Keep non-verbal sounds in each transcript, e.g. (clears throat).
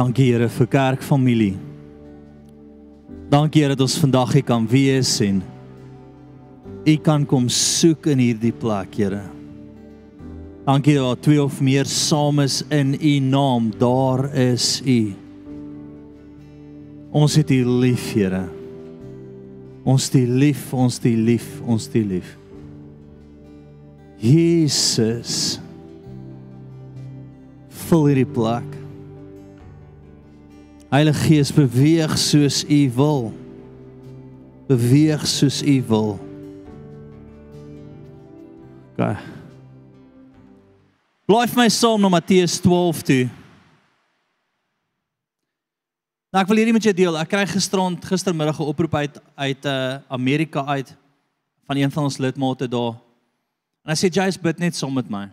Dankie Here vir kerkfamilie. Dankie Here dat ons vandag hier kan wees en U kan kom soek in hierdie plek, Here. Dankie dat twee of meer saam is in U naam, daar is U. Ons het U lief, Here. Ons het U lief, ons het U lief, ons het U lief. Jesus. Vul hierdie plek. Heilige Gees beweeg soos U wil. Beweeg soos U wil. OK. Blaai vir my saam na Matteus 12 toe. Nou ek wil hierdie met jou deel. Ek kry gisterond gistermiddag 'n oproep uit uit uh Amerika uit van een van ons lidmate daar. En hy sê Jy's bid net saam met my.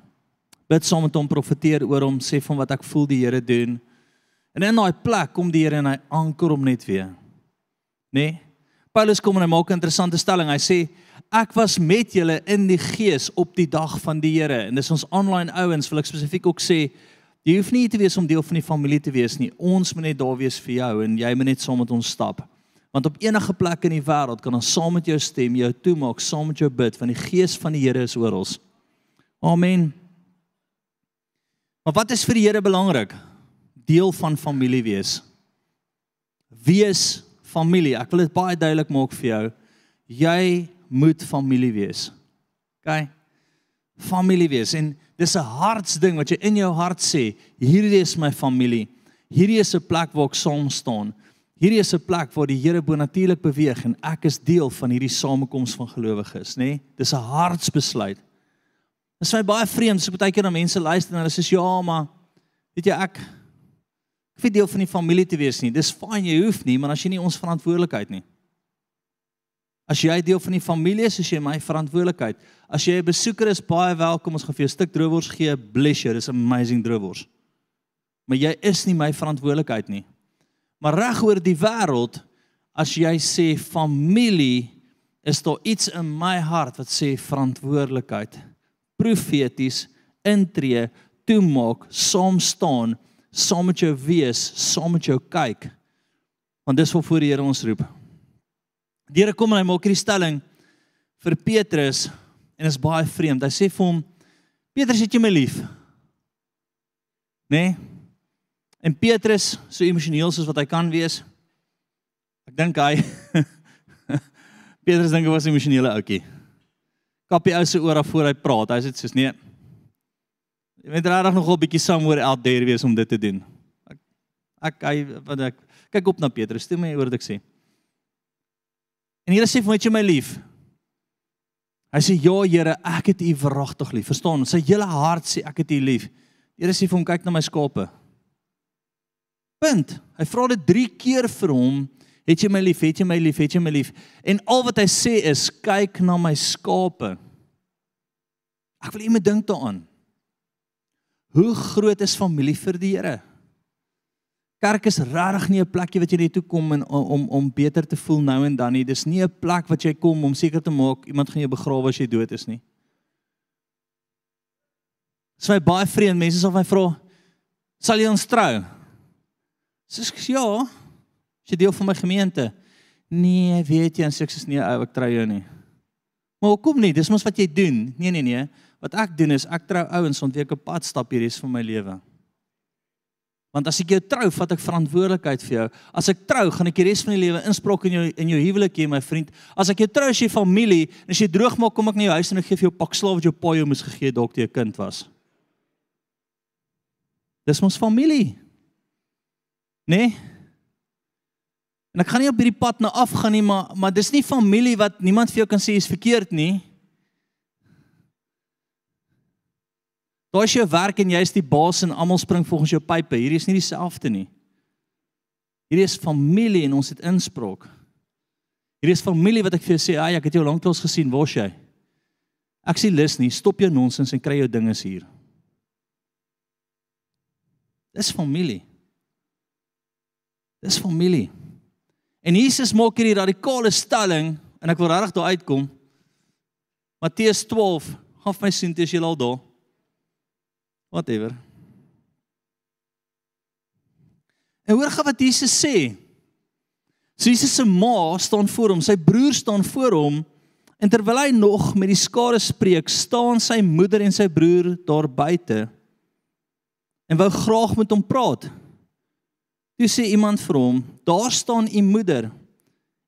Bid saam met hom profeteer oor hom, sê van wat ek voel die Here doen. En in daai plek kom die Here en hy anker hom net weer. Nê? Nee? Paulus kom en hy maak 'n interessante stelling. Hy sê ek was met julle in die gees op die dag van die Here. En dis ons online ouens wil ek spesifiek ook sê jy hoef nie te wees om deel van die familie te wees nie. Ons moet net daar wees vir jou en jy moet net saam met ons stap. Want op enige plek in die wêreld kan ons saam met jou stem, jou toemaak, saam met jou bid want die gees van die Here is ons. Amen. Maar wat is vir die Here belangrik? Deel van familie wees. Wees familie. Ek wil dit baie duidelik maak vir jou. Jy moet familie wees. OK? Familie wees en dis 'n hartsding wat jy in jou hart sê, hierdie is my familie. Hierdie is 'n plek waar ek saam staan. Hierdie is 'n plek waar die Here bonatuurlik beweeg en ek is deel van hierdie samekoms van gelowiges, nê? Nee? Dis 'n hartsbesluit. Dit is my baie vreemd, so baie keer na mense luister en hulle sê ja, maar weet jy ek Ek wil deel van die familie te wees nie. Dis fyn jy hoef nie, maar as jy nie ons verantwoordelikheid nie. As jy deel van die familie is, is jy my verantwoordelikheid. As jy 'n besoeker is, baie welkom. Ons gaan vir jou 'n stuk droewors gee. Bless you. Dis amazing droewors. Maar jy is nie my verantwoordelikheid nie. Maar reg oor die wêreld, as jy sê familie, is daar iets in my hart wat sê verantwoordelikheid. Profeties intree, toemaak, saam staan saam met jou wees, saam met jou kyk. Want dis waarvoor die Here ons roep. Die Here kom en hy maak hierdie stelling vir Petrus en is baie vreemd. Hy sê vir hom: "Petrus, het jy my lief?" Né? Nee? En Petrus, so emosioneel soos wat hy kan wees, ek dink hy (laughs) Petrus dink hy was 'n emosionele ouetjie. Kappie ou se oor af voor hy praat. Hy sê soos nee. Jy moet regtig nog 'n bietjie somewhere out there wees om dit te doen. Ek ek hy wat ek kyk op na Petrus, stem my oor wat ek sê. En Here sê vir my, "Jy my lief." Hy sê, "Ja, Here, ek het U verragtig lief." Verstaan? Sy hele hart sê ek het U lief. Here sê vir hom, "Kyk na my skape." Punt. Hy vra dit 3 keer vir hom, "Het jy my lief? Het jy my lief? Het jy my lief?" En al wat hy sê is, "Kyk na my skape." Ek wil iemand dink daaraan. Hoe groot is familie vir die Here? Kerk is regtig nie 'n plekjie wat jy net toe kom en om om beter te voel nou en dan nie. Dis nie 'n plek wat jy kom om seker te maak iemand gaan jou begrawe as jy dood is nie. Dis my baie vreemd mense sal my vra, "Sal jy ons trou?" Sis ja. Is jy deel van my gemeente? Nee, weet jy, en sê ek is nie ou, ek trou jou nie. Maar hoekom nie? Dis mos wat jy doen. Nee, nee, nee. Wat ek doen is ek trou ouens want ek 'n pad stap hier res van my lewe. Want as ek jou trou, vat ek verantwoordelikheid vir jou. As ek trou, gaan ek die res van die lewe insprok in jou in jou huwelik hê, my vriend. As ek jou trou as jy familie, en as jy droog maak, kom ek na jou huis en ek gee vir jou pak slaaf wat jou pa jou moes gegee dalk toe jy 'n kind was. Dis ons familie. Nee? En ek gaan nie op hierdie pad nou afgaan nie, maar maar dis nie familie wat niemand vir jou kan sê is verkeerd nie. Daar is jou werk en jy is die baas en almal spring volgens jou pype. Hierdie is nie dieselfde nie. Hierdie is familie en ons het inspraak. Hierdie is familie wat ek vir jou sê, "Ag, ek het jou lanklaas gesien, waar's jy?" Ek sê lus nie, stop jou nonsens en kry jou dinge hier. Dis familie. Dis familie. En Jesus maak hierdie radikale stelling en ek wil regtig daar uitkom. Matteus 12, gaan vir my sien, dis jy al daar whatever. En hoor gou wat Jesus sê. So Jesus se ma staan voor hom, sy broer staan voor hom en terwyl hy nog met die skare spreek, staan sy moeder en sy broer daar buite en wou graag met hom praat. Toe sê iemand vir hom: "Daar staan u moeder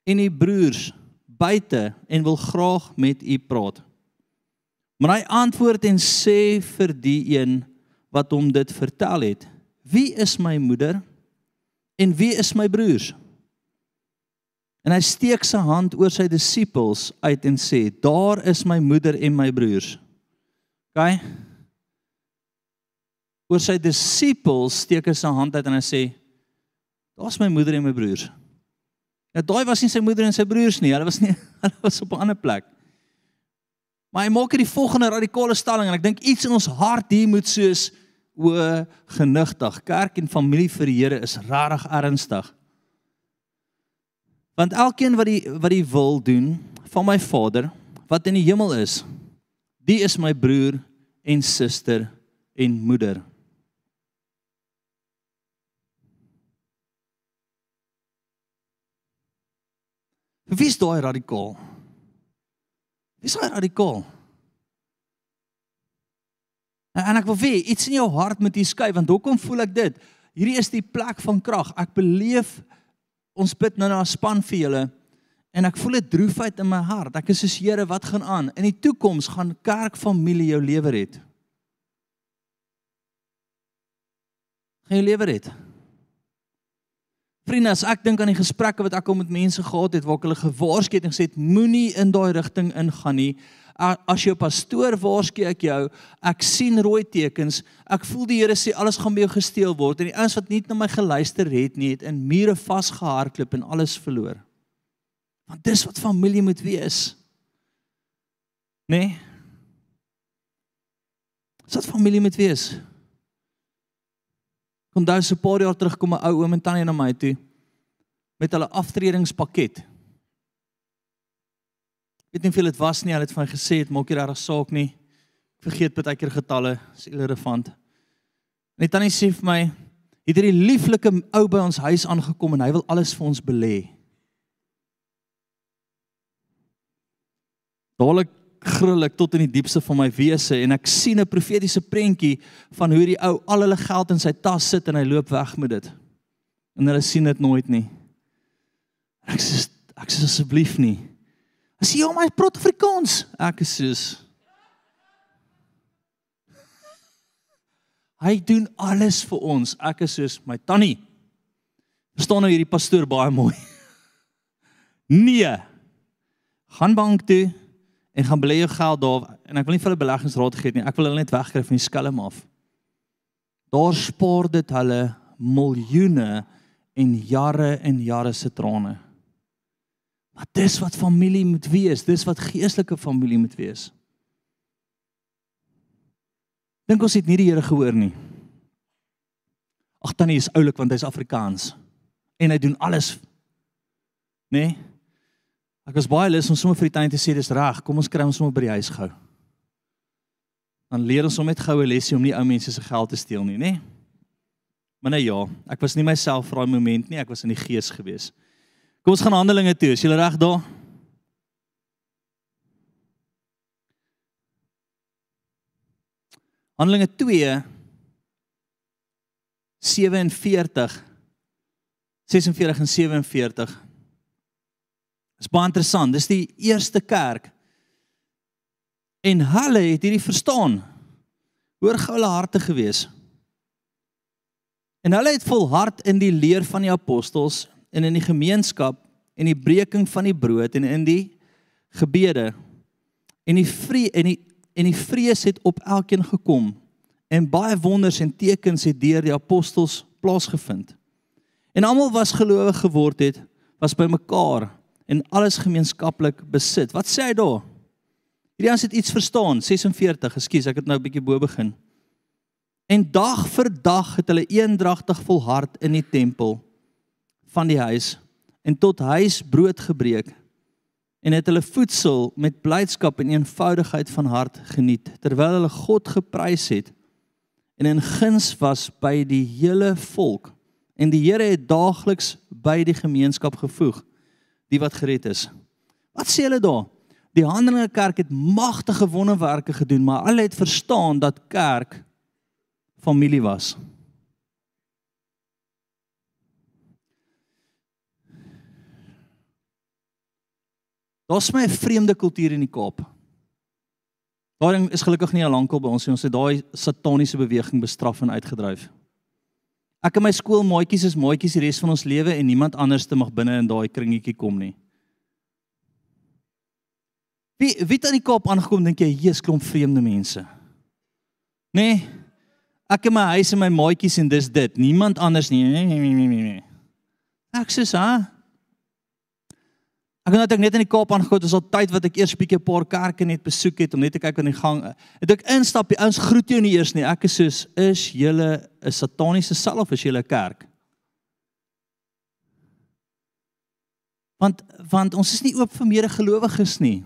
en u broers buite en wil graag met u praat." Maar hy antwoord en sê vir die een wat hom dit vertel het: "Wie is my moeder en wie is my broers?" En hy steek sy hand oor sy disippels uit en sê: "Daar is my moeder en my broers." OK? Oor sy disippels steek hy sy hand uit en hy sê: "Daar's my moeder en my broers." Ja, daai was nie sy moeder en sy broers nie. Hulle was nie (laughs) hulle was op 'n ander plek. Maar hy maak hier die volgende radikale stelling en ek dink iets in ons hart hier moet soos o genigtig. Kerk en familie vir die Here is regtig ernstig. Want elkeen wat die wat die wil doen van my Vader wat in die hemel is, die is my broer en suster en moeder. Wie is daai radikaal? Wie is daai radikaal? En ek wil weet iets in jou hart moet hier skuif want hoekom voel ek dit? Hierdie is die plek van krag. Ek beleef ons bid nou na 'n span vir julle en ek voel 'n droefheid in my hart. Ek is soos Here, wat gaan aan? In die toekoms gaan kerkfamilie jou lewer het. Gaan jou lewer het. Vriende, as ek dink aan die gesprekke wat ek al met mense gehad het waar ek hulle gewaarsku het en gesê het moenie in daai rigting ingaan nie. As jou pastoor waarsku ek jou, ek sien rooi tekens. Ek voel die Here sê alles gaan by jou gesteel word en die ouens wat nie na my geluister het nie, het in mure vasgehardloop en alles verloor. Want dis wat familie moet wees. Né? Nee? Dis wat familie moet wees. Kom daai so 'n paar jaar terug kom 'n ou oom en tannie na my toe met hulle aftredingspakket weet nie hoeveel dit was nie, hulle het vir my gesê dit maak nie regtig saak nie. Ek vergeet baie keer getalle, is irrelevant. Net tannie sê vir my, het hierdie lieflike ou by ons huis aangekom en hy wil alles vir ons belê. Dadelik gril ek tot in die diepste van my wese en ek sien 'n profetiese prentjie van hoe die ou al hulle geld in sy tas sit en hy loop weg met dit. En hulle sien dit nooit nie. Ek sê ek sê asseblief nie. As jy hom uit praat Afrikaans, ek is soos Hy doen alles vir ons. Ek is soos my tannie. Verstaan nou hierdie pastoor baie mooi. (laughs) Nee. Gaan bank toe en gaan belê jou geld daar en ek wil nie vir hulle beleggingsraad gee nie. Ek wil hulle net wegkry van die skelm af. Daar spaar dit hulle miljoene en jare en jare se trane. Maar dis wat familie moet wees, dis wat geestelike familie moet wees. Dink ons het nie die Here gehoor nie. Ag tannie is oulik want hy's Afrikaans en hy doen alles. Nê? Nee? Ek was baie lus om sommer vir die tannie te sê dis reg, kom ons kry ons sommer by die huis gou. Dan leer ons hom net goue lesie om nie ou mense se geld te steel nie, nê? Nee? Maar nee ja, ek was nie myself vir daai oomblik nie, ek was in die gees geweest. Kom ons gaan Handelinge toe. Is julle reg daar? Handelinge 2 47 46 en 47 is baie interessant. Dis die eerste kerk. En hulle het hierdie verstaan. Hoor gou hulle harte gewees. En hulle het volhard in die leer van die apostels en in die gemeenskap en die breking van die brood en in die gebede en die vrede en die en die vrees het op elkeen gekom en baie wonders en tekens het deur die apostels plaasgevind. En almal was gelowig geword het, was bymekaar en alles gemeenskaplik besit. Wat sê hy daar? Hierdie ons het iets verstaan, 46, ekskuus, ek het nou 'n bietjie bo begin. En dag vir dag het hulle eendragtig volhard in die tempel van die huis en tot huis brood gebreek en het hulle voedsel met blydskap en eenvoudigheid van hart geniet terwyl hulle God geprys het en in guns was by die hele volk En die Here het daagliks by die gemeenskap gevoeg die wat gered is. Wat sê hulle daar? Die Handelinge Kerk het magtige wonderwerke gedoen, maar hulle het verstaan dat kerk familie was. Daar's my 'n vreemde kultuur in die Kaap. Daarin is gelukkig nie al lankal by ons nie. Ons het daai sataniese beweging bestraf en uitgedryf. Ek en my skoolmaatjies is maatjies die res van ons lewe en niemand anders te mag binne in daai kringetjie kom nie. Wie wie het aan die Kaap aangekom dink jy, Jesus klomp vreemde mense? Nee. Ek in my huis en my maatjies en dis dit. Niemand anders nie. Nee, nee, nee, nee. nee. Ek sê, "Ha, Ek het net in die Kaap aangekom, dit is al tyd wat ek eers 'n bietjie 'n paar kerke net besoek het om net te kyk aan die gang. Het ek instap, die ouens groet jou nie eers nie. Ek is soos, is julle 'n sataniese sel of is julle 'n kerk? Want want ons is nie oop vir medegelowiges nie.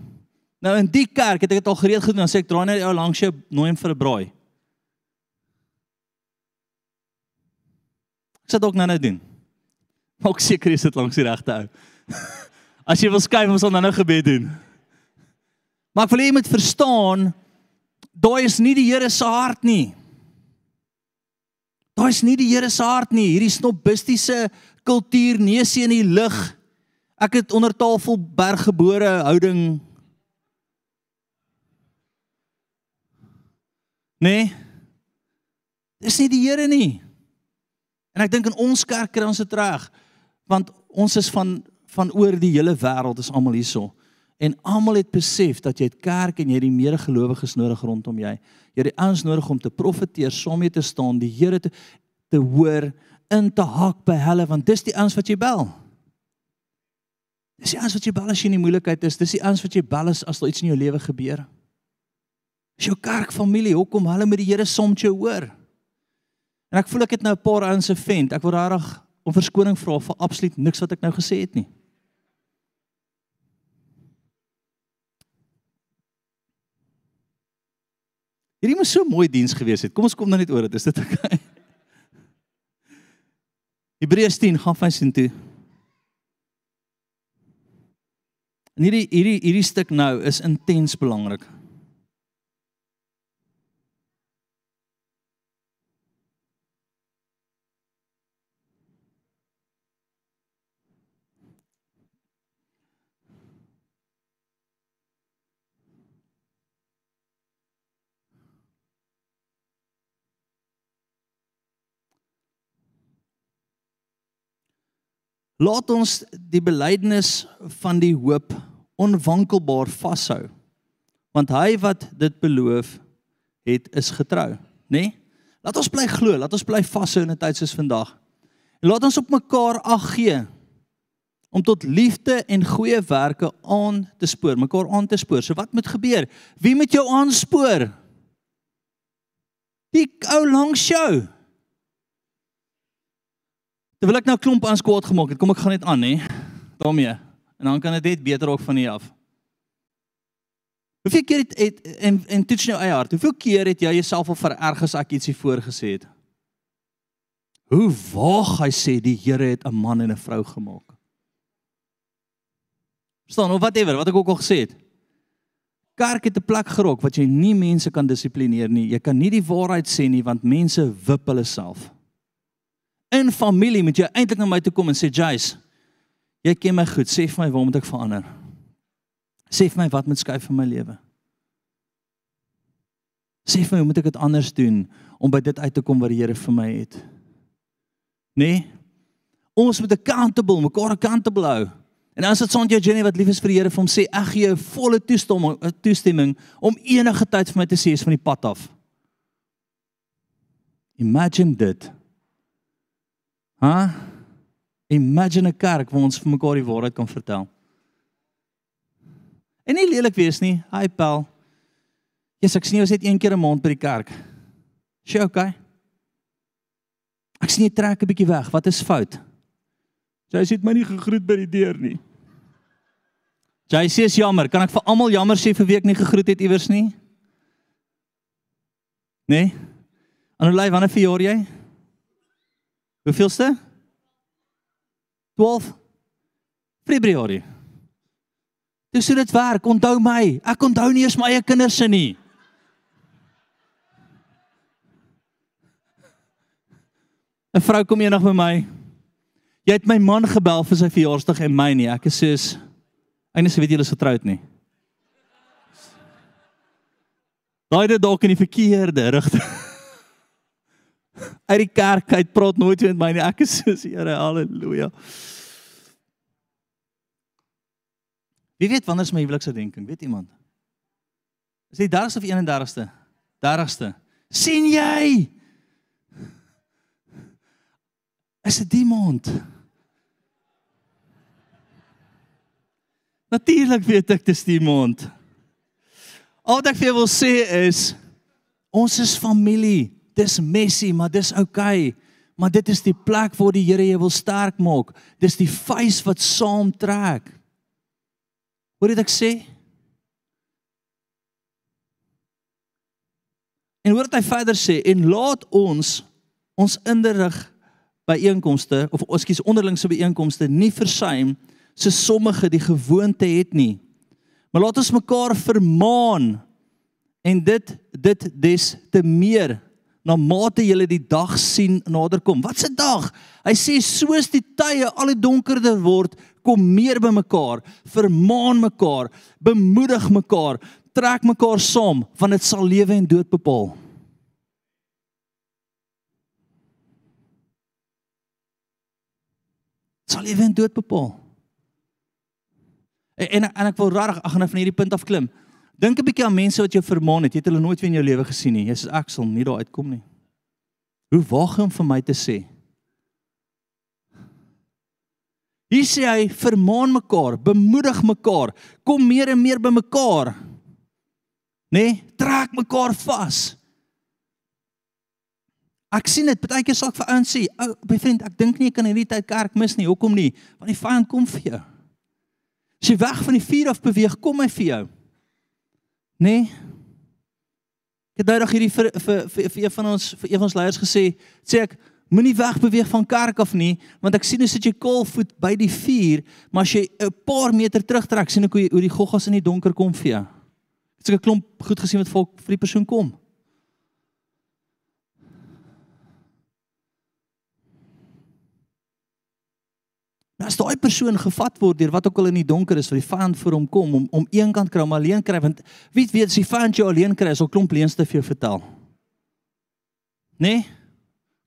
Nou in die kerk het ek dit al gereed gedoen, dan sê ek draai net die ou langs jou nooi hom vir 'n braai. Ek sê ook nou nou doen. Maak seker jy sit langs die regte ou. (laughs) As jy wil skuif, ons sal nou nou gebed doen. Maar ek wil hê jy moet verstaan, daai is nie die Here se hart nie. Daai is nie die Here se hart nie. Hierdie snobistiese kultuur neusie in die lug. Ek het onder tafel berggebore houding. Nee. Dis nie die Here nie. En ek dink in ons kerk kry ons dit reg want ons is van van oor die hele wêreld is almal hierso. En almal het besef dat jy het kerk en jy het die medegelowiges nodig rondom jy. Jy het die ouens nodig om te profeteer, saam mee te staan, die Here te te hoor, in te hak by hulle want dis die ouens wat jy bel. Dis die ouens wat jy bel as jy in die moeilikheid is, dis die ouens wat jy bel as daar iets in jou lewe gebeur. Dis jou kerkfamilie, hoekom hulle met die Here soms jou hoor. En ek voel ek het nou 'n paar ouens se vent. Ek wil regtig om verskoning vra vir absoluut niks wat ek nou gesê het nie. Hierdie moes so mooi diens gewees het. Kom ons kom nou net oor dit. Is dit okay? Hebreërs 10 gaan van sien toe. En hierdie hierdie hierdie stuk nou is intens belangrik. Laat ons die belydenis van die hoop onwankelbaar vashou. Want hy wat dit beloof het is getrou, nê? Nee? Laat ons bly glo, laat ons bly vashou in 'n tyd soos vandag. En laat ons op mekaar ag gee om tot liefde en goeie werke aan te spoor, mekaar aan te spoor. So wat moet gebeur? Wie moet jou aanspoor? Die ou langs jou. Terwyl ek nou klomp aan skwaad gemaak het, kom ek gaan net aan, hè. daarmee. En dan kan dit net beter ook van hier af. Hoeveel keer het, het en en toets nou eie hart. Hoeveel keer het jy jouself al vererg as ek ietsie voorgesê het? Hoe waag hy sê die Here het 'n man en 'n vrou gemaak? Verstaan of whatever wat ek ook al gesê het. Kerk het 'n plek gerok wat jy nie mense kan dissiplineer nie. Jy kan nie die waarheid sê nie want mense wip hulle self in familie moet jy eintlik na my toe kom en sê Jace, jy ken my goed, sê vir my waar moet ek verander? Sê vir my wat moet skuif in my lewe? Sê vir my hoe moet ek dit anders doen om by dit uit te kom wat die Here vir my het? Nee. Ons moet accountable, mekaar accountable hou. En as dit son jou Jenny wat lief is vir die Here vir hom sê ek gee jou volle toestemming toestemming om enige tyd vir my te sê is van die pad af. Imagine dit. Ha? Imagine 'n kerk waar ons vir mekaar die waarheid kan vertel. En nie lelik wees nie. Hi Paul. Jesus, ek sien jou net een keer 'n maand by die kerk. Sy okay? Ek sien jy trek 'n bietjie weg. Wat is fout? Jy sê jy het my nie gegroet by die deur nie. Jy sê is jammer. Kan ek vir almal jammer sê vir wie ek nie gegroet het iewers nie? Nee. Anolai, wanneer verjaar jy? Hoeveelste? 12 Februarie. Dis hoe dit werk. Onthou my. Ek onthou nie eens my eie kinders se nie. 'n Vrou kom eendag by my. Jy het my man gebel vir sy verjaarsdag en my nie. Ek is soos Eines weet julle is getroud nie. Daai dit dalk in die verkeerde rigting. Uit die kerk uit praat nooit met my nie. Ek is so Here, haleluja. Wie weet wanneer is my huweliksaandenking? Weet iemand? Is dit 30ste of 31ste? 30ste. sien jy? Is dit die maand? Natuurlik weet ek dis die maand. Al wat ek vir jou wil sê is ons is familie. Dis messy, maar dis oukei. Okay. Maar dit is die plek waar die Here jou wil sterk maak. Dis die vuis wat saam trek. Hoor dit ek sê? En hoor dit hy verder sê en laat ons ons inderig by einkomste of ekskuus onderlingse byeenkomste nie versuim so sommige die gewoonte het nie. Maar laat ons mekaar vermaan en dit dit des te meer na mate jy die dag sien naderkom. Wat 'n dag? Hy sê soos die tye al hoe donkerder word, kom meer by mekaar, vermaan mekaar, bemoedig mekaar, trek mekaar saam want dit sal lewe en dood bepaal. sal lewe en dood bepaal. En en, en ek wil regtig ag nou van hierdie punt af klim. Dink 'n bietjie aan mense wat jou vermaan het. Jy het hulle nooit weer in jou lewe gesien nie. Sê ek sal nie daar uitkom nie. Hoe waag hy om vir my te sê? Hier sê hy vermaan mekaar, bemoedig mekaar, kom meer en meer by mekaar. Nê? Nee, trek mekaar vas. Ek sien dit, baie keer sal ek vir ouens sê, "Ou, my vriend, ek dink nie jy kan hierdie tyd kerk mis nie. Hoekom nie? Want die vyand kom vir jou. As jy weg van die vuur af beweeg, kom hy vir jou." Nê? Nee? Ek het daai dag hierdie vir vir vir, vir een van ons vir een van ons leiers gesê, sê ek, Moenie wegbeweeg van kerk af nie, want ek sien hoe sit jy kolvoet by die vuur, maar as jy 'n paar meter terugtrek, sien ek hoe, hoe die goggas in die donker kom vir jou. Ek het 'n klomp goed gesien wat volk vir die persoon kom. Nou as daai persoon gevat word deur wat ook al in die donker is, wat die vyand vir hom kom om om eenkant kry om alleen kry, want wie weet as die vyand jou alleen kry, is al klomp leuns te vir jou vertel. Nee?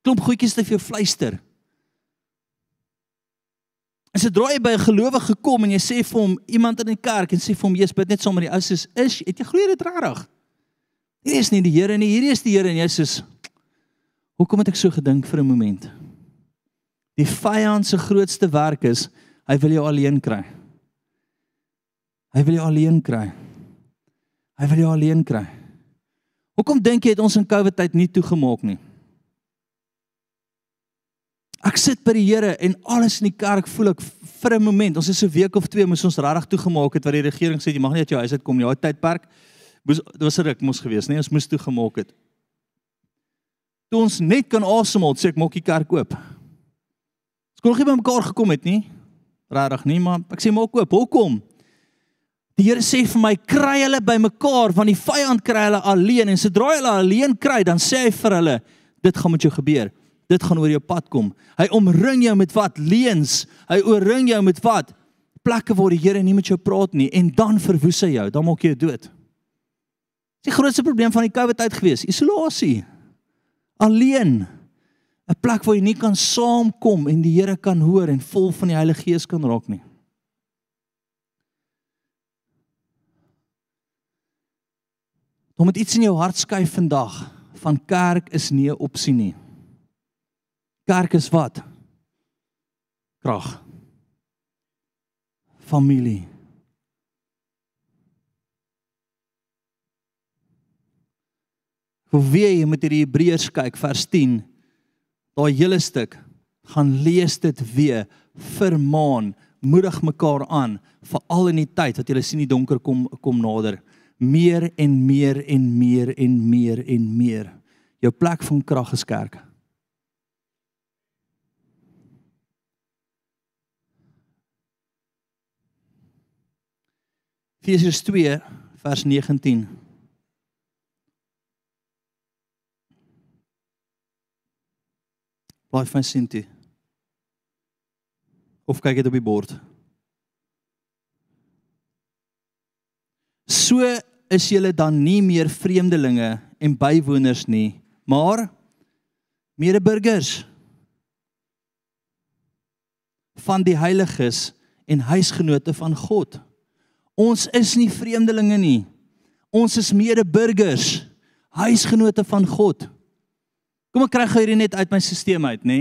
klomp goedjies te vir jou fluister. As jy draai by 'n gelowige gekom en jy sê vir hom iemand in die kerk en sê vir hom jy's bid net sommer die ou sê is het jy glo dit regtig? Hierdie is nie die Here nie, hierdie is die Here en sê Hoekom het ek so gedink vir 'n oomblik? Die vyand se grootste werk is hy wil jou alleen kry. Hy wil jou alleen kry. Hy wil jou alleen kry. Hoekom dink jy het ons in COVID tyd nie toegemaak nie? Ek sit by die Here en alles in die kerk voel ek vir 'n oomblik, ons is so 'n week of twee moes ons regtig toegemaak het wat die regering sê jy mag nie uit jou huis uit kom nie. Daai tydperk moes dit was ruk mos gewees, nee, ons moes toegemaak het. Toe ons net kan asemhaal, sê ek maak die kerk oop. Ons kon nog nie by mekaar gekom het nie. Regtig nie, maar ek sê maak oop. Hoekom? Die Here sê vir my, kry hulle by mekaar want die vyand kry hulle alleen en sodra hulle alleen kry, dan sê hy vir hulle, dit gaan met jou gebeur dit gaan oor jou pad kom. Hy omring jou met wat? Leens. Hy oorring jou met wat? Plekke waar die Here nie met jou praat nie en dan verwoes hy jou, dan maak jy dood. Dis die grootste probleem van die COVID tyd gewees, isolasie. Alleen. 'n Plek waar jy nie kan saamkom en die Here kan hoor en vol van die Heilige Gees kan raak nie. Om met iets in jou hart skuif vandag van kerk is nie 'n opsie nie. Kerk is wat? Krag. Familie. Hoe wie jy met hierdie Hebreërs kyk vers 10 daai hele stuk, gaan lees dit weer, vermaan, moedig mekaar aan, veral in die tyd wat jy sien die donker kom kom nader. Meer en meer en meer en meer en meer. Jou plek van krag is kerk. Efesiërs 2 vers 19 Blaai van Sinti. Of kyk dit op die bord. So is julle dan nie meer vreemdelinge en bywoners nie, maar medeburgers van die heiliges en huisgenote van God. Ons is nie vreemdelinge nie. Ons is medeburgers, huisgenote van God. Kom ek kry gou hierdie net uit my stelsel uit, nê?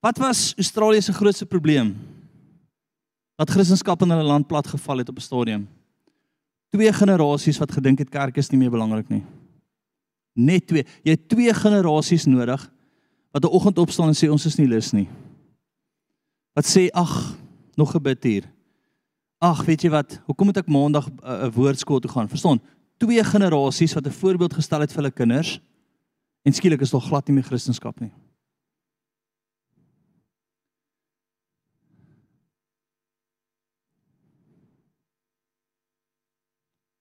Wat was Australië se grootste probleem? Dat Christendom in hulle land plat geval het op 'n stadium. Twee generasies wat gedink het kerk is nie meer belangrik nie. Net twee. Jy het twee generasies nodig wat 'n oggend opstaan en sê ons is nie lus nie. Wat sê ag, nog 'n bid hier. Ag, weet jy wat? Hoekom moet ek maandag 'n uh, woordskool toe gaan? Verstaan? Twee generasies wat 'n voorbeeld gestel het vir hulle kinders en skielik is daar glad nie meer Christendom nie.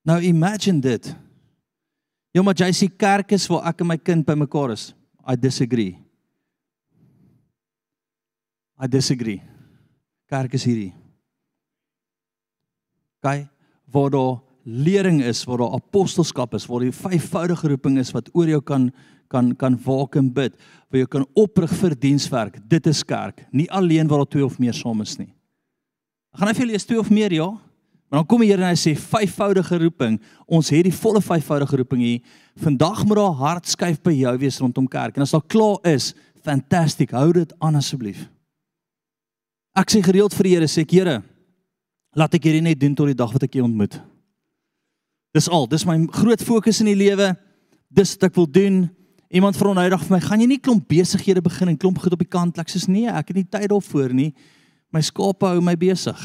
Nou imagine dit. Ja, maar jy sê kerk is waar ek en my kind bymekaar is. I disagree. I disagree. Kerk is hierdie. Kyk, waar daar lering is, waar daar apostelskap is, waar die vyfvoudige roeping is wat oor jou kan kan kan waak en bid, waar jy kan oprig vir dienswerk. Dit is kerk, nie alleen waar daar twee of meer saam is nie. Ek gaan net vir julle lees twee of meer ja. Maar dan kom die Here en hy sê vyfvoudige roeping. Ons het die volle vyfvoudige roeping hier. Vandag moet daar hart skuif by jou wees rondom kerk. En as dit klaar is, fantasties, hou dit aan asseblief. Ek sê gereeld vir die Here, sê ek Here, laat ek hierdie net doen tot die dag wat ek U ontmoet. Dis al, dis my groot fokus in die lewe. Dis wat ek wil doen. Iemand vra eendag vir my, gaan jy nie klomp besighede begin en klomp goed op die kant? Ek sê nee, ek het nie tyd daarvoor nie. My skape hou my besig.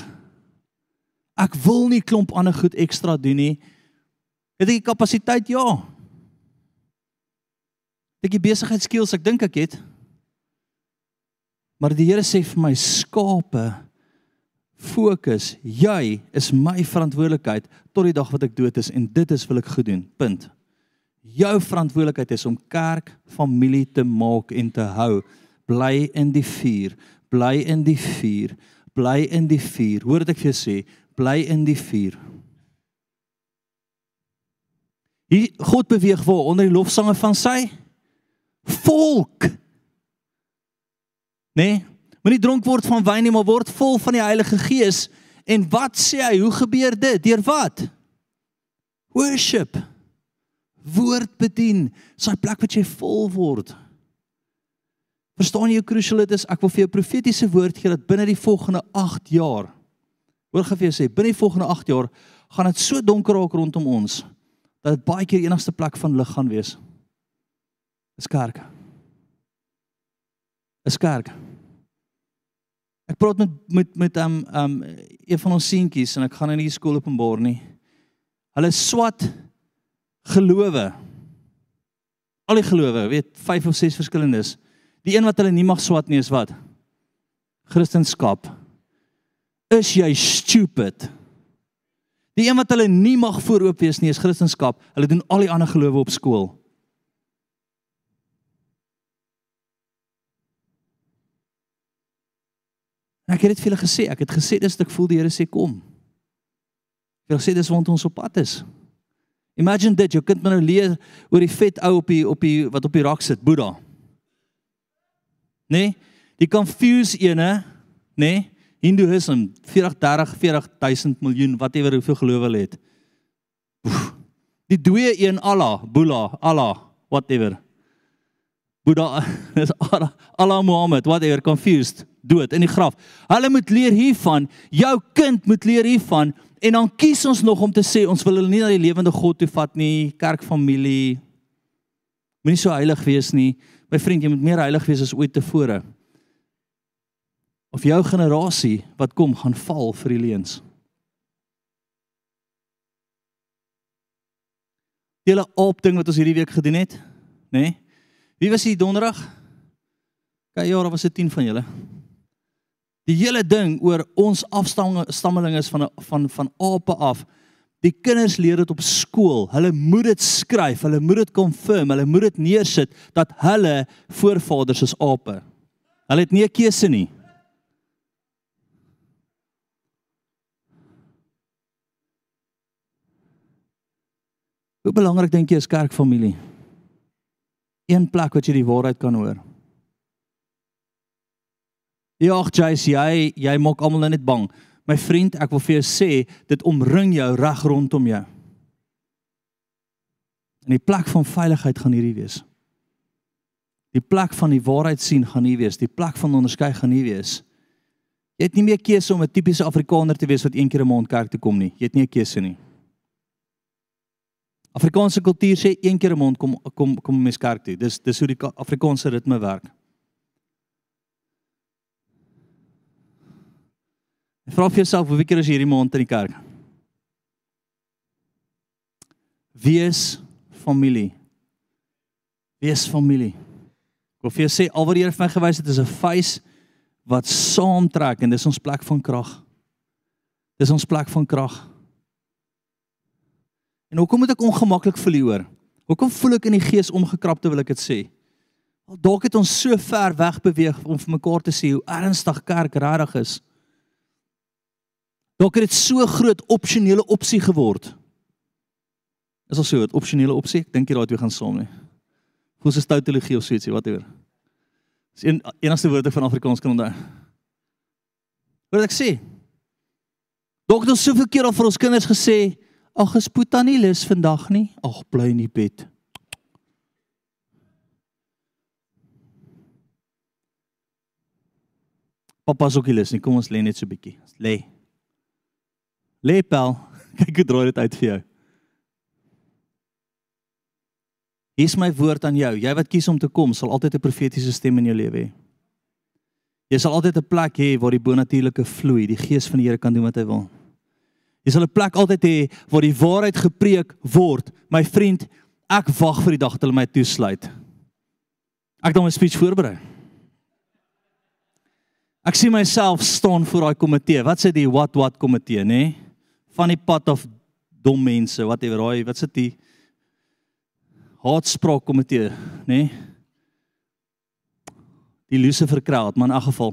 Ek wil nie klomp ander goed ekstra doen nie. Het ek die kapasiteit? Ja. Het ek die besigheidskills? Ek dink ek het. Maar die Here sê vir my skape fokus, jy is my verantwoordelikheid tot die dag wat ek dood is en dit is wil ek goed doen. Punt. Jou verantwoordelikheid is om kerk familie te maak en te hou. Bly in die vuur, bly in die vuur, bly in die vuur. Hoor wat ek vir jou sê, bly in die vuur. Hier God beweeg waar onder die lofsange van sy volk. Nee, moenie dronk word van wyn nie, maar word vol van die Heilige Gees. En wat sê hy? Hoe gebeur dit? Deur wat? Worship. Woord bedien. Dis 'n plek wat jy vol word. Verstaan jy hoe crucial dit is? Ek wil vir jou profetiese woord gee dat binne die volgende 8 jaar Hoor gou vir jou sê, binne die volgende 8 jaar gaan dit so donker raak rondom ons dat dit baie keer die enigste plek van lig gaan wees. Is kerk. Is kerk. Ek praat met met met um um een van ons seentjies en ek gaan in die skool openbaar nie. Hulle swat gelowe. Al die gelowe, weet, 5 of 6 verskillendes. Die een wat hulle nie mag swat nie is wat? Christendom is jy stupid. Die een wat hulle nie mag vooroop wees nie is Christendom. Hulle doen al die ander gelowe op skool. Ek het dit vir julle gesê, ek het gesê dis ek voel die Here sê kom. Ek wil sê dis want ons op pad is. Imagine dit, jou kind moet nou leer oor die vet ou op die op die wat op die rak sit, Boeddha. Nee, die confuse ene, nee, Hinduism 40 30 40000 miljoen whatever hoeveel gelowe hulle het. Die dooie een Allah, Buddha, Allah, whatever. Buddha (laughs) is Allah, Allah Muhammad, whatever confused, dood in die graf. Hulle moet leer hiervan, jou kind moet leer hiervan en dan kies ons nog om te sê ons wil hulle nie na die lewende God toe vat nie, kerkfamilie. Moenie so heilig wees nie. My vriend, jy moet meer heilig wees as ooit tevore of jou generasie wat kom gaan val vir die leuns. Julle op ding wat ons hierdie week gedoen het, nê? Nee? Wie was hier donderdag? Kyk, ja, daar was 'n 10 van julle. Die hele ding oor ons afstammeling is van van van ape af. Die kinders leer dit op skool. Hulle moet dit skryf, hulle moet dit confirm, hulle moet dit neersit dat hulle voorvaders is ape. Hulle het nie 'n keuse nie. Hoe belangrik dink jy is kerkfamilie? Een plek wat jy die waarheid kan hoor. Ja, Jace, jy jy maak almal nou net bang. My vriend, ek wil vir jou sê, dit omring jou reg rondom jou. In die plek van veiligheid gaan hierdie wees. Die plek van die waarheid sien gaan hier wees, die plek van onderskei gaan hier wees. Jy het nie meer keuse om 'n tipiese Afrikaner te wees wat een keer 'n maand kerk toe kom nie. Jy het nie 'n keuse nie. Afrikaanse kultuur sê een keer 'n maand kom kom kom mens kerk toe. Dis dis hoe die Afrikaanse ritme werk. Vra vir jouself hoeveel keer is hierdie maand in die kerk? Wees familie. Wees familie. Ek wil vir jou sê alwaar jy vir my gewys het is 'n vuis wat saamtrek en dis ons plek van krag. Dis ons plek van krag. En hoekom moet ek ongemaklik voel hieroor? Hoekom voel ek in die gees omgekrap terwyl ek dit sê? Dalk het ons so ver weg beweeg om vir mekaar te sê hoe ernstig kerk regtig is. Dalk het dit so groot opsionele opsie geword. Is al so 'n opsionele opsie? Ek dink jy daai twee gaan saam nie. Hoe se tautologie of so ietsie, whatever. Dis een enigste woord ek van Afrikaans kan onthou. Wat ek sê? Dalk het ons soveel keer al vir ons kinders gesê, "Ag, gespoed dan nie lus vandag nie. Ag, bly in die bed." Pappa sê ook nie lus nie. Kom ons lê net so 'n bietjie. Lê. Lepel, (laughs) kyk hoe draai dit uit vir jou. Hier is my woord aan jou. Jy wat kies om te kom, sal altyd 'n profetiese stem in jou lewe hê. Jy sal altyd 'n plek hê waar die bonatuurlike vloei, die gees van die Here kan doen wat hy wil. Jy sal 'n plek altyd hê waar die waarheid gepreek word. My vriend, ek wag vir die dag dat hulle my toesluit. Ek het nou 'n speech voorberei. Ek sien myself staan voor daai komitee. Wat sê die what what komitee, nê? Nee? Van die pad of dom mense, whatever, raai, wat sit die haatspraak komitee, nê? Nee? Die Lucifer crowd, maar in 'n geval.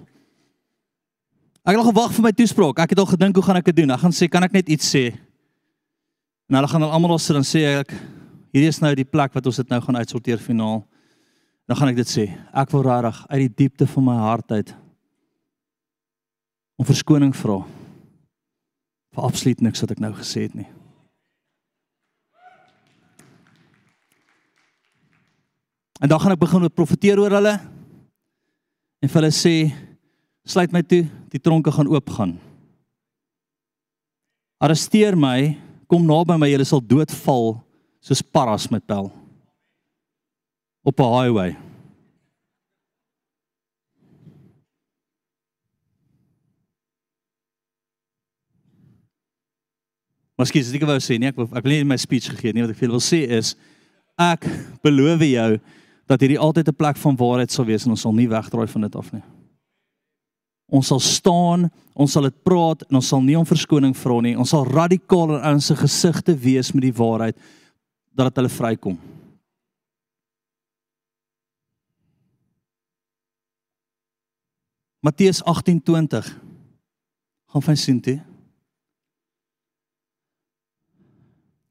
Ek het al gewag vir my toespraak. Ek het al gedink hoe gaan ek dit doen? Ek gaan sê, kan ek net iets sê? En hulle gaan dan almal sit en sê ek hierdie is nou die plek wat ons dit nou gaan uitsorteer finaal. Dan gaan ek dit sê. Ek wil regtig uit die diepte van my hart uit om verskoning vra vir absoluut niks wat ek nou gesê het nie. En dan gaan ek begin met profeteer oor hulle en vir hulle sê sluit my toe, die tronke gaan oopgaan. Arresteer my, kom naby my, julle sal doodval soos paras met pel op 'n highway. Miskien as ek wou sê nee, ek wil ek wil nie my speech gegee nie, wat ek wil sê is ek beloof jou dat hierdie altyd 'n plek van waarheid sal wees en ons sal nie wegdraai van dit af nie. Ons sal staan, ons sal dit praat en ons sal nie om verskoning vra nie. Ons sal radikaal in ons gesigte wees met die waarheid dat dit hulle vrykom. Matteus 18:20 gaan van sien toe.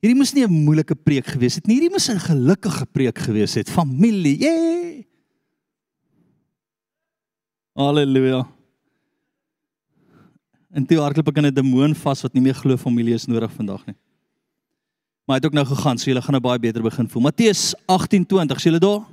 Hierdie moes nie 'n moeilike preek gewees het nie. Hierdie moes 'n gelukkige preek gewees het. Familie. Yeah. Halleluja. En toe hardloop ek in 'n demoon vas wat nie meer glo familie is nodig vandag nie. Maar hy het ook nou gegaan, so julle gaan nou baie beter begin voel. Matteus 18:20, sien julle daar?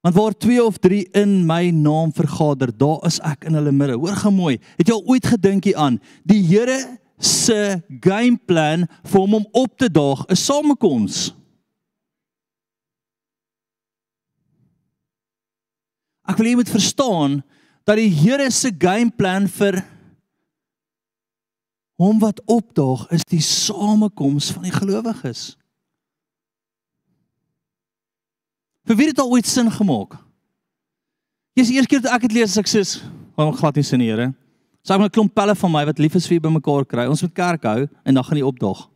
Want waar twee of drie in my naam vergader, daar is ek in hulle midde. Hoor gou mooi. Het jy al ooit gedink hieraan? Die Here se gameplan vir hom om op te daag 'n samekoms. Ek wil jy moet verstaan dat die Here se gameplan vir hom wat opdaag is die samekoms van die gelowiges. Vir wie het dit al ooit sin gemaak? Dis die eerste keer dat ek dit lees ek sê, "Waarom glad nie sin Here?" So ek moet 'n klomp pelle van my wat lief is vir bymekaar kry. Ons moet kerk hou en dan gaan die opdag.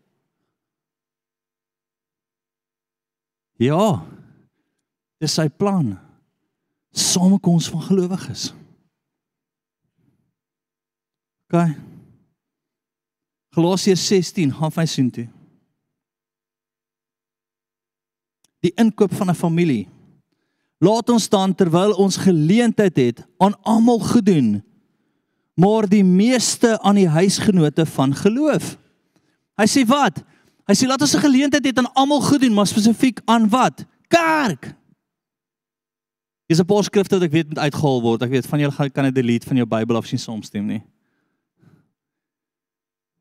Ja. Dis sy plan. Samekoms van gelowiges. OK. Galasiërs 16, gaan vir sien toe. Die inkoop van 'n familie. Laat ons dan terwyl ons geleentheid het aan almal gedoen, maar die meeste aan die huisgenote van geloof. Hy sê wat? Hy sê laat ons 'n geleentheid het aan almal gedoen, maar spesifiek aan wat? Kerk. Dis 'n paar skrifte wat ek weet moet uitgehaal word. Ek weet van julle kan dit delete van jou Bybel of sien soms stem nie.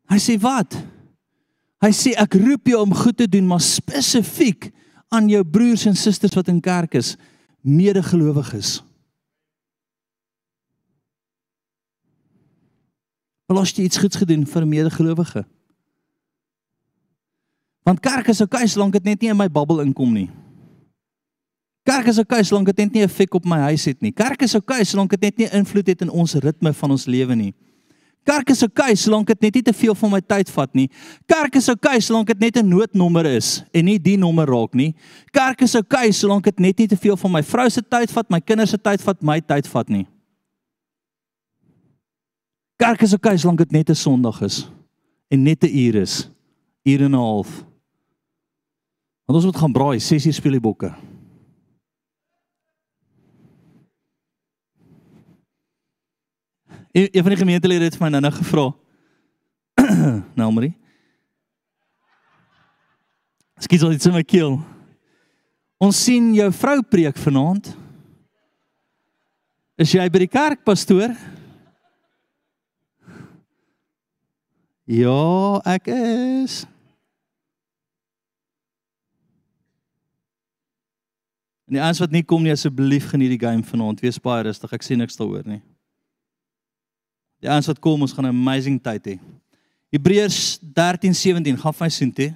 Hy sê wat? Hy sê ek roep jou om goed te doen, maar spesifiek aan jou broers en susters wat in kerk is, medegelowiges. Belas jy iets goeds gedoen vir 'n medegelowige? Want kerk is okay solank dit net nie in my bubbel inkom nie. Kerk is okay solank dit net nie 'n effek op my huis het nie. Kerk is okay solank dit net nie invloed het in ons ritme van ons lewe nie. Kerk is okay solank dit net nie te veel van my tyd vat nie. Kerk is okay solank dit net 'n noodnommer is en nie die nommer raak nie. Kerk is okay solank dit net nie te veel van my vrou se tyd vat, my kinders se tyd vat, my tyd vat nie. Kerk is okay solank dit net 'n Sondag is en net 'n uur is, uur en 'n half. Want ons moet gaan braai, sessie speel die bokke. Een, een van die gemeentelede het vir my nou-nou gevra. (clears throat) nou, Marie. Skiet al iets in my keel. Ons sien jou vrou preek vanaand. Is jy by die kerk pastoor? Ja, ek is. En die ouens wat nie kom nie, asseblief geniet die game vanaand. Wees baie rustig. Ek sien niks daaroor nie. Die ouens wat kom, ons gaan 'n amazing tyd hê. Hebreërs 13:17 gaan vir sien toe.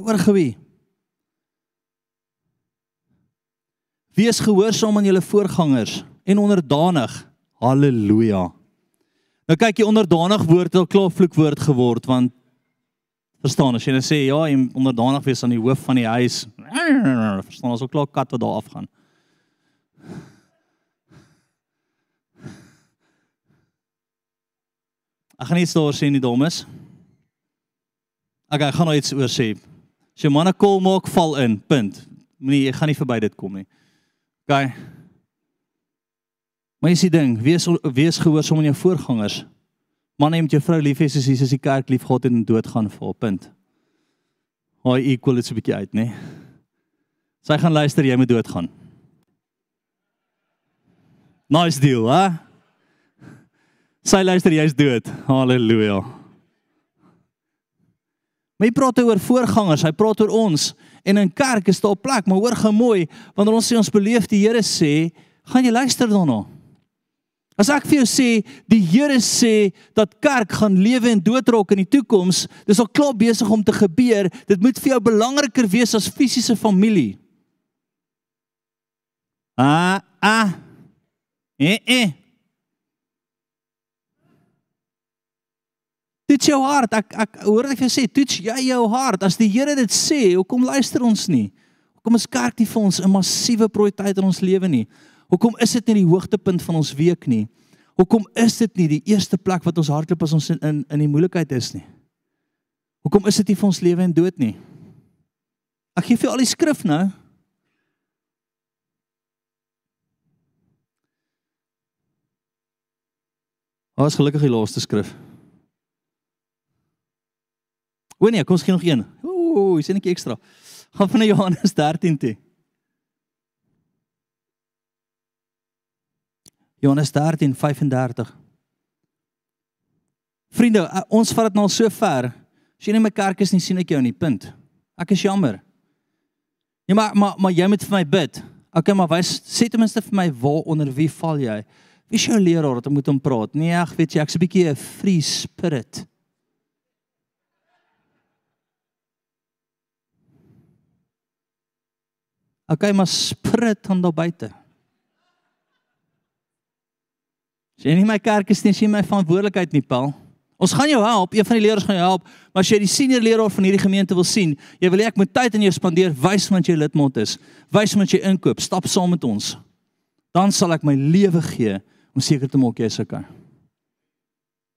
Oor Wees gehoorsaam aan julle voorgangers en onderdanig. Halleluja. Nou kyk jy onderdanig woord het al klaar vloekwoord geword want Verstaan as jy net sê ja, jy onderdanig wees aan die hoof van die huis. Verstaan as ook klaar kat wat daar afgaan. Ek gaan iets daar sê nie domes. Okay, ek gaan nou iets oor sê. As jy manne kol maak, val in. Punt. Moenie jy gaan nie verby dit kom nie. Okay. Maar jy sê ding, wees wees gehoorsaam aan jou voorgangers. Man neem jou vrou lief Jesus die kerk lief gehad en dood gaan vir punt. Hy equal dit so 'n bietjie uit, nê? Sy gaan luister jy moet dood gaan. Nice deal, hè? Sy luister jy's dood. Halleluja. Maar hy praat oor voorgangers, hy praat oor ons en in kerk is daar plek, maar hoor gemooi wanneer ons sê ons beleef die Here sê, gaan jy luister daarna. As ek vir jou sê die Here sê dat kerk gaan lewe en dood raak in die toekoms, dis al klaar besig om te gebeur. Dit moet vir jou belangriker wees as fisiese familie. Ah, ah. Eh, eh. Dit jou hart. Ek ek hoor ek vir sê, toets jy jou hart. As die Here dit sê, hoekom luister ons nie? Hoekom is kerk nie vir ons 'n massiewe prioriteit in ons lewe nie? Hoekom is dit nie die hoogtepunt van ons week nie? Hoekom is dit nie die eerste plek wat ons hardloop as ons in in, in die moeilikheid is nie? Hoekom is dit nie vir ons lewe en dood nie? Ek gee vir al die skrif nou. Ons gelukkig die laaste skrif. O nee, kom ons gee nog een. Ooh, is net 'n ekstra. Gaan van Johannes 13 toe. Johannes 13:35. Vriende, eh, ons vat dit nou al so ver. As jy nie my kerk is nie, sien ek jou nie. Punt. Ek is jammer. Ja, maar maar maar jy moet vir my bid. Okay, maar wys sê ten minste vir my waar onder wie val jy? Wie is jou leraar dat ek moet hom praat? Nee, ag, weet jy, ek's 'n bietjie 'n free spirit. Okay, maar sprit dan daar buite. Jy nie my kerk is nie, sien my verantwoordelikheid nie, Paul. Ons gaan jou help, een van die leerders gaan jou help, maar as jy die senior leraar van hierdie gemeente wil sien, jy wil hê ek moet tyd aan jou spandeer, wys want jy lidmaat is. Wys want jy inkoop, stap saam met ons. Dan sal ek my lewe gee om seker te maak jy is okay.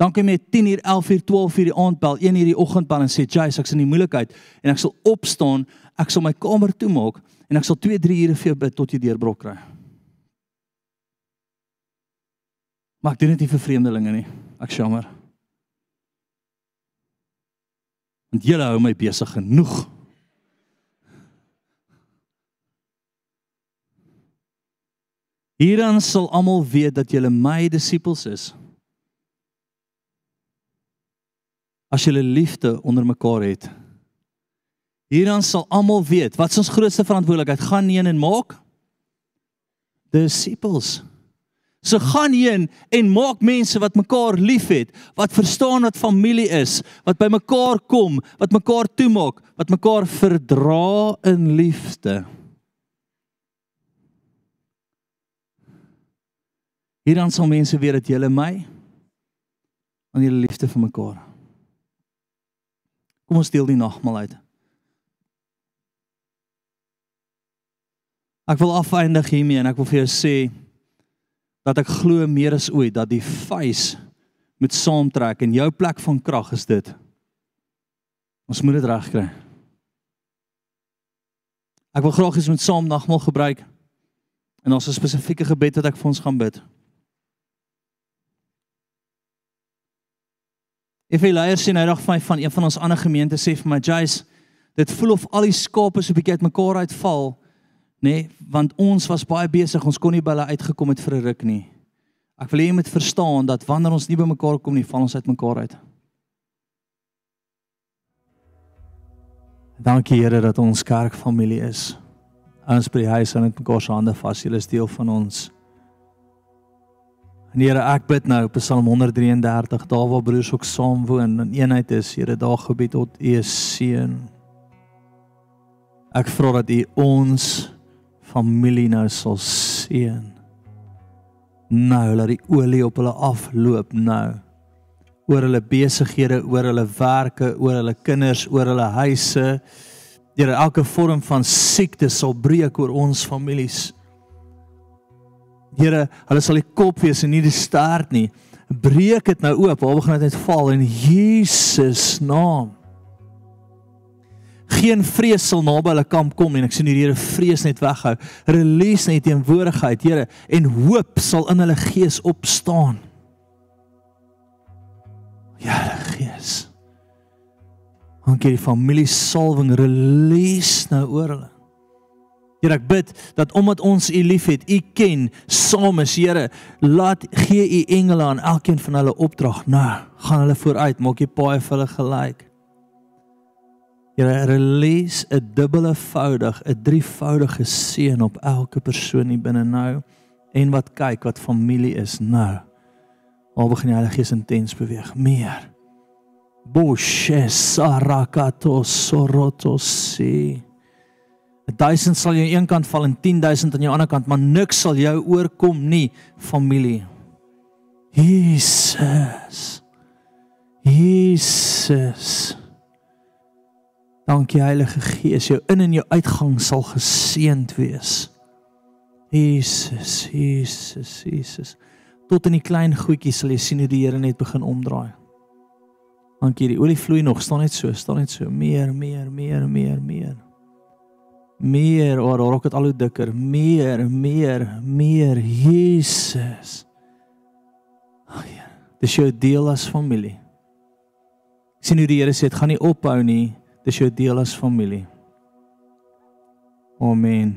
Dan kom jy 10 uur, 11 uur, 12 uur die aand bel, 1 uur die oggend bel en sê, "Jay, ek's in die moeilikheid en ek sal opstaan, ek sal my kamer toemaak en ek sal 2, 3 ure vir jou bid tot jy deurbrok kry." Maar ek doen dit nie vir vreemdelinge nie. Ek jammer. Want julle hou my besig genoeg. Hierdan sal almal weet dat julle my disippels is. As julle liefde onder mekaar het. Hierdan sal almal weet wat ons grootste verantwoordelikheid gaan neem en maak disippels. So gaan heen en maak mense wat mekaar liefhet, wat verstaan wat familie is, wat by mekaar kom, wat mekaar toemaak, wat mekaar verdra in liefde. Hierdan sal mense weet dat jy my aan julle liefde vir mekaar. Kom ons deel die nagmaal uit. Ek wil afeindig hiermee en ek wil vir jou sê dat ek glo meer as ooit dat die vuis moet saamtrek en jou plek van krag is dit. Ons moet dit regkry. Ek wil graag ons moet saam nagmaal gebruik. En ons 'n spesifieke gebed wat ek vir ons gaan bid. Ek wil leiers sien hydag van van een van ons ander gemeentes sê vir my Jace, dit voel of al die skape so bietjie uitmekaar uitval nê, nee, want ons was baie besig, ons kon nie by hulle uitgekom het vir 'n ruk nie. Ek wil hê jy moet verstaan dat wanneer ons nie by mekaar kom nie, val ons uit mekaar uit. Dankie Here dat ons kerkfamilie is. Ons by die huis aan met mekaar se hande vas. Julle is deel van ons. En Here, ek bid nou op Psalm 133, daar waar broers ook saam woon in eenheid is, Here, daar gebied tot U seën. Ek vra dat U ons familie nou sal seën. Nou laat die olie op hulle afloop nou. Oor hulle besighede, oor hulle werke, oor hulle kinders, oor hulle huise. Here, elke vorm van siekte sal breek oor ons families. Here, hulle sal die kop wees en nie die staart nie. Breek dit nou oop. Waar begin dit net val in Jesus naam? geen vrees sal naby hulle kamp kom en ek sien die Here vrees net weghou. Release net teenwoordigheid, Here, en hoop sal in hulle gees opstaan. Ja, Gees. Dankie die familie salwing release nou oor hulle. Here ek bid dat omdat ons U liefhet, U ken, saam is Here, laat gee U engele aan elkeen van hulle opdrag. Nou, gaan hulle vooruit, maak jy paai vir hulle gelyk. Here release 'n dubbele voudig, 'n drievoudige seën op elke persoon hier binne nou en wat kyk wat familie is nou. Al begin die Heilige Gees intens beweeg meer. Boshe sarakato sorotosi. 1000 sal jy aan een kant val en 10000 aan jou ander kant, maar niks sal jou oorkom nie, familie. Jesus. Jesus. Dankie Heilige Gees, jou in en jou uitgang sal geseënd wees. Jesus, Jesus, Jesus. Tot in die klein goedjies sal jy sien hoe die Here net begin omdraai. Dankie, die olie vloei nog, staan net so, staan net so, meer, meer, meer, meer, meer. Meer, oor oh, raak dit al hoe dikker. Meer, meer, meer, Jesus. Ag ja, dis jou deel as familie. Sien hoe die Here sê, dit gaan nie ophou nie. Dis jou deel as familie. Amen.